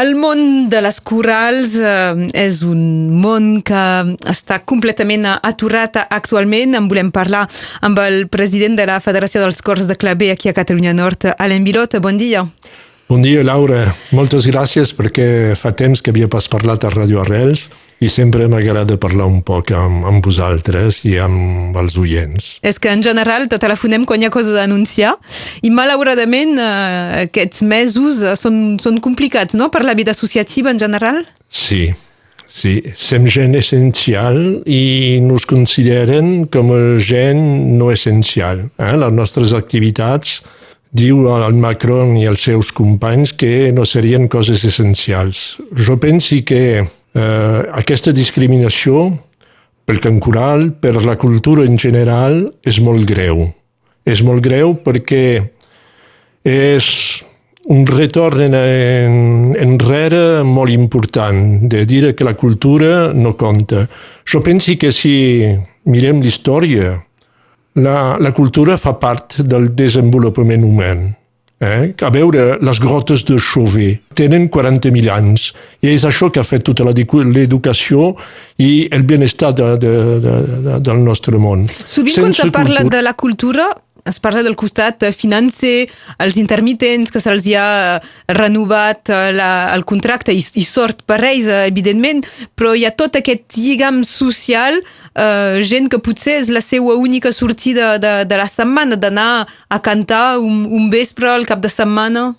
El món de les corals eh, és un món que està completament aturat actualment. En volem parlar amb el president de la Federació dels Cors de Claver aquí a Catalunya Nord, Alain Bilot. Bon dia. Bon dia, Laura. Moltes gràcies perquè fa temps que havia pas parlat a Radio Arrels i sempre m'agrada parlar un poc amb, amb vosaltres i amb els oients. És que en general te telefonem quan hi ha coses a anunciar i malauradament eh, aquests mesos eh, són, són complicats, no?, per la vida associativa en general? Sí, sí. Som gent essencial i nos consideren com a gent no essencial. Eh? Les nostres activitats diu al Macron i als seus companys que no serien coses essencials. Jo penso que eh, aquesta discriminació pel cant coral, per la cultura en general, és molt greu. És molt greu perquè és un retorn en, en, enrere molt important, de dir que la cultura no compta. Jo penso que si mirem l'història, la, la cultura fa part del desenvolupament humà. Eh? A veure, les grotes de Chauvet tenen 40.000 anys i és això que ha fet tota l'educació i el benestar de, de, de, de, del nostre món. Sovint Sense quan se parla cultura... de la cultura es parla del costat financer, els intermitents, que se'ls ha renovat la, el contracte i, i sort per ells, evidentment, però hi ha tot aquest lligam social Uh, gent que potser és la seva única sortida de, de la setmana, d'anar a cantar un, un vespre al cap de setmana?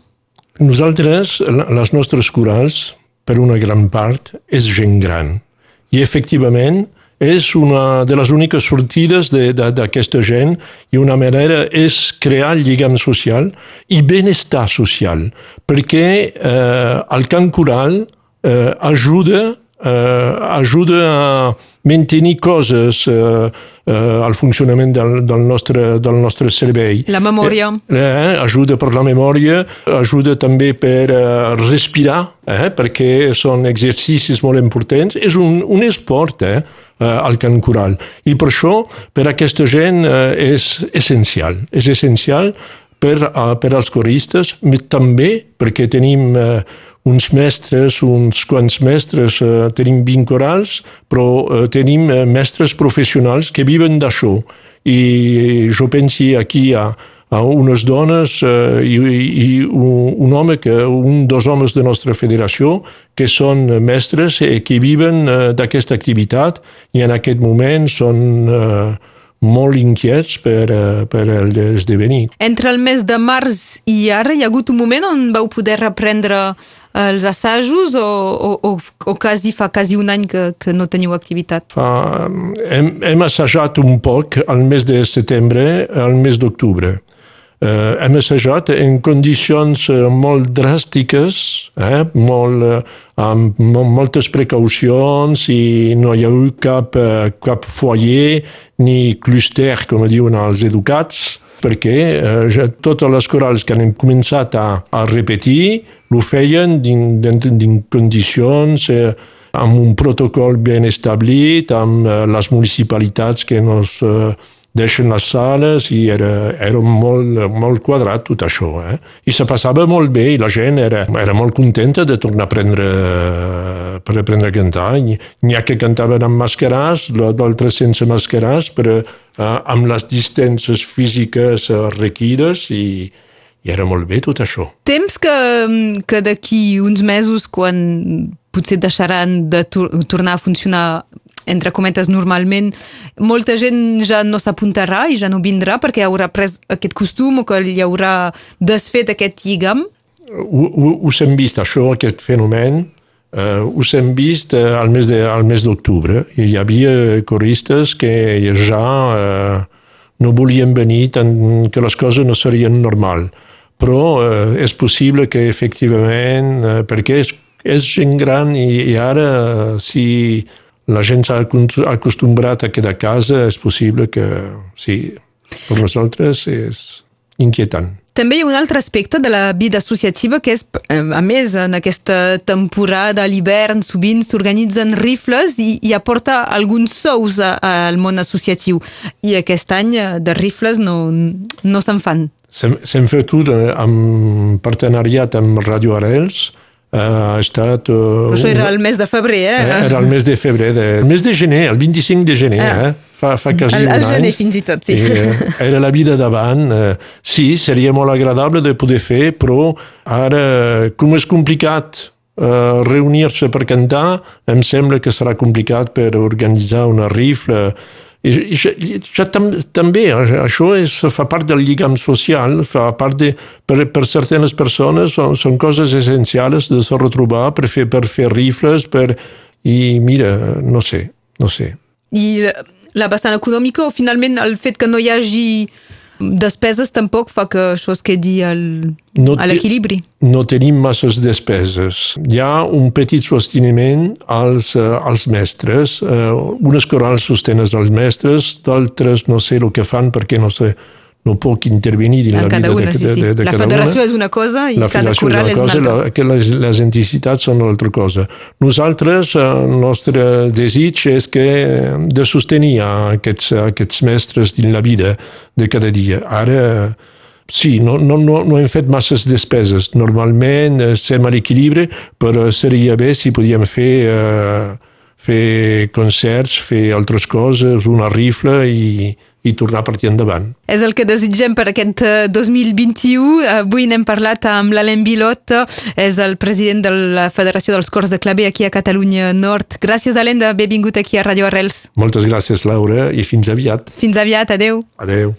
Nosaltres, les nostres corals, per una gran part, és gent gran. I efectivament és una de les úniques sortides d'aquesta gent i una manera és crear lligam social i benestar social, perquè eh, el cant coral eh, ajuda, eh, ajuda a mantenir coses eh, eh, al funcionament del, del, nostre, del nostre cervell. La memòria. Eh, eh, ajuda per la memòria, ajuda també per eh, respirar, eh, perquè són exercicis molt importants. És un, un esport, eh, al cant coral. I per això, per aquesta gent, eh, és essencial. És essencial per, uh, per als coristes, també perquè tenim uh, uns mestres, uns quants mestres, uh, tenim 20 corals, però uh, tenim uh, mestres professionals que viven d'això. I jo penso aquí a, a unes dones uh, i, i un, un home, que, un dos homes de nostra federació que són mestres i que viven uh, d'aquesta activitat i en aquest moment són uh, molt inquiets per, eh, per l'esdevenir. Entre el mes de març i ara hi ha hagut un moment on vau poder reprendre eh, els assajos o, o, o, o quasi fa quasi un any que, que no teniu activitat? Fa, hem, hem assajat un poc al mes de setembre, al mes d'octubre. Uh, hem assajat en condicions uh, molt dràstiques, eh, molt, uh, amb moltes precaucions i no hi ha hagut cap, uh, cap foyer ni clúster, com diuen els educats, perquè ja totes les corals que han començat a, a repetir ho feien dins condicions uh, amb un protocol ben establit, amb uh, les municipalitats que nos uh, deixen les sales i era, era molt, molt quadrat tot això. Eh? I se passava molt bé i la gent era, era molt contenta de tornar a prendre, per aprendre a cantar. N'hi ha que cantaven amb mascaràs, d'altres sense mascaràs, però eh, amb les distàncies físiques requides i, i era molt bé tot això. Temps que, que d'aquí uns mesos, quan potser deixaran de tornar a funcionar entre cometes, normalment molta gent ja no s'apuntarà i ja no vindrà perquè haurà pres aquest costum o que hi haurà desfet aquest lligam? Ho, ho, us hem vist, això, aquest fenomen, uh, us hem vist uh, al mes d'octubre. Hi havia coristes que ja uh, no volien venir tant que les coses no serien normal. Però uh, és possible que efectivament, uh, perquè és, és gent gran i, i ara si la gent s'ha acostumbrat a quedar a casa, és possible que, sí, per nosaltres és inquietant. També hi ha un altre aspecte de la vida associativa que és, eh, a més, en aquesta temporada, a l'hivern, sovint s'organitzen rifles i, i aporta alguns sous al món associatiu. I aquest any eh, de rifles no, no se'n fan. S'hem fet tot en partenariat amb Radio Arels, ha estat... Uh, això era el mes de febrer, eh? Era el mes de febrer, de, el mes de gener, el 25 de gener, ah. eh? Fa, fa quasi el, un any. El gener fins i tot, sí. I, eh, era la vida davant. Eh, sí, seria molt agradable de poder fer, però ara, com és complicat Uh, reunir-se per cantar, em sembla que serà complicat per organitzar una rifla i, i ja tam, també, això és, fa part del lligam social, fa part de, per, per certes persones són, són coses essencials de se retrobar per fer, per fer rifles, per, i mira, no sé, no sé. I la vessant econòmica o finalment el fet que no hi hagi despeses tampoc fa que això es quedi al, no a l'equilibri. No tenim masses despeses. Hi ha un petit sosteniment als, uh, als mestres. Uh, unes corals sostenen els mestres, d'altres no sé el que fan perquè no sé no puc intervenir en, la vida una, de, sí, sí. de, de la cada federació una. és una cosa i la cada coral és una cosa, altra. La, que les, les entitats són una altra cosa. Nosaltres, eh, el nostre desig és que de sostenir aquests, aquests mestres dins la vida de cada dia. Ara, sí, no, no, no, no hem fet masses despeses. Normalment estem a l'equilibri, però seria bé si podíem fer... Eh, fer concerts, fer altres coses, una rifla i, i tornar a partir endavant. És el que desitgem per aquest 2021. Eh, Avui n'hem parlat amb l'Alain Bilot, és el president de la Federació dels Cors de Clavé aquí a Catalunya Nord. Gràcies, Alain, d'haver vingut aquí a Radio Arrels. Moltes gràcies, Laura, i fins aviat. Fins aviat, adeu. Adeu.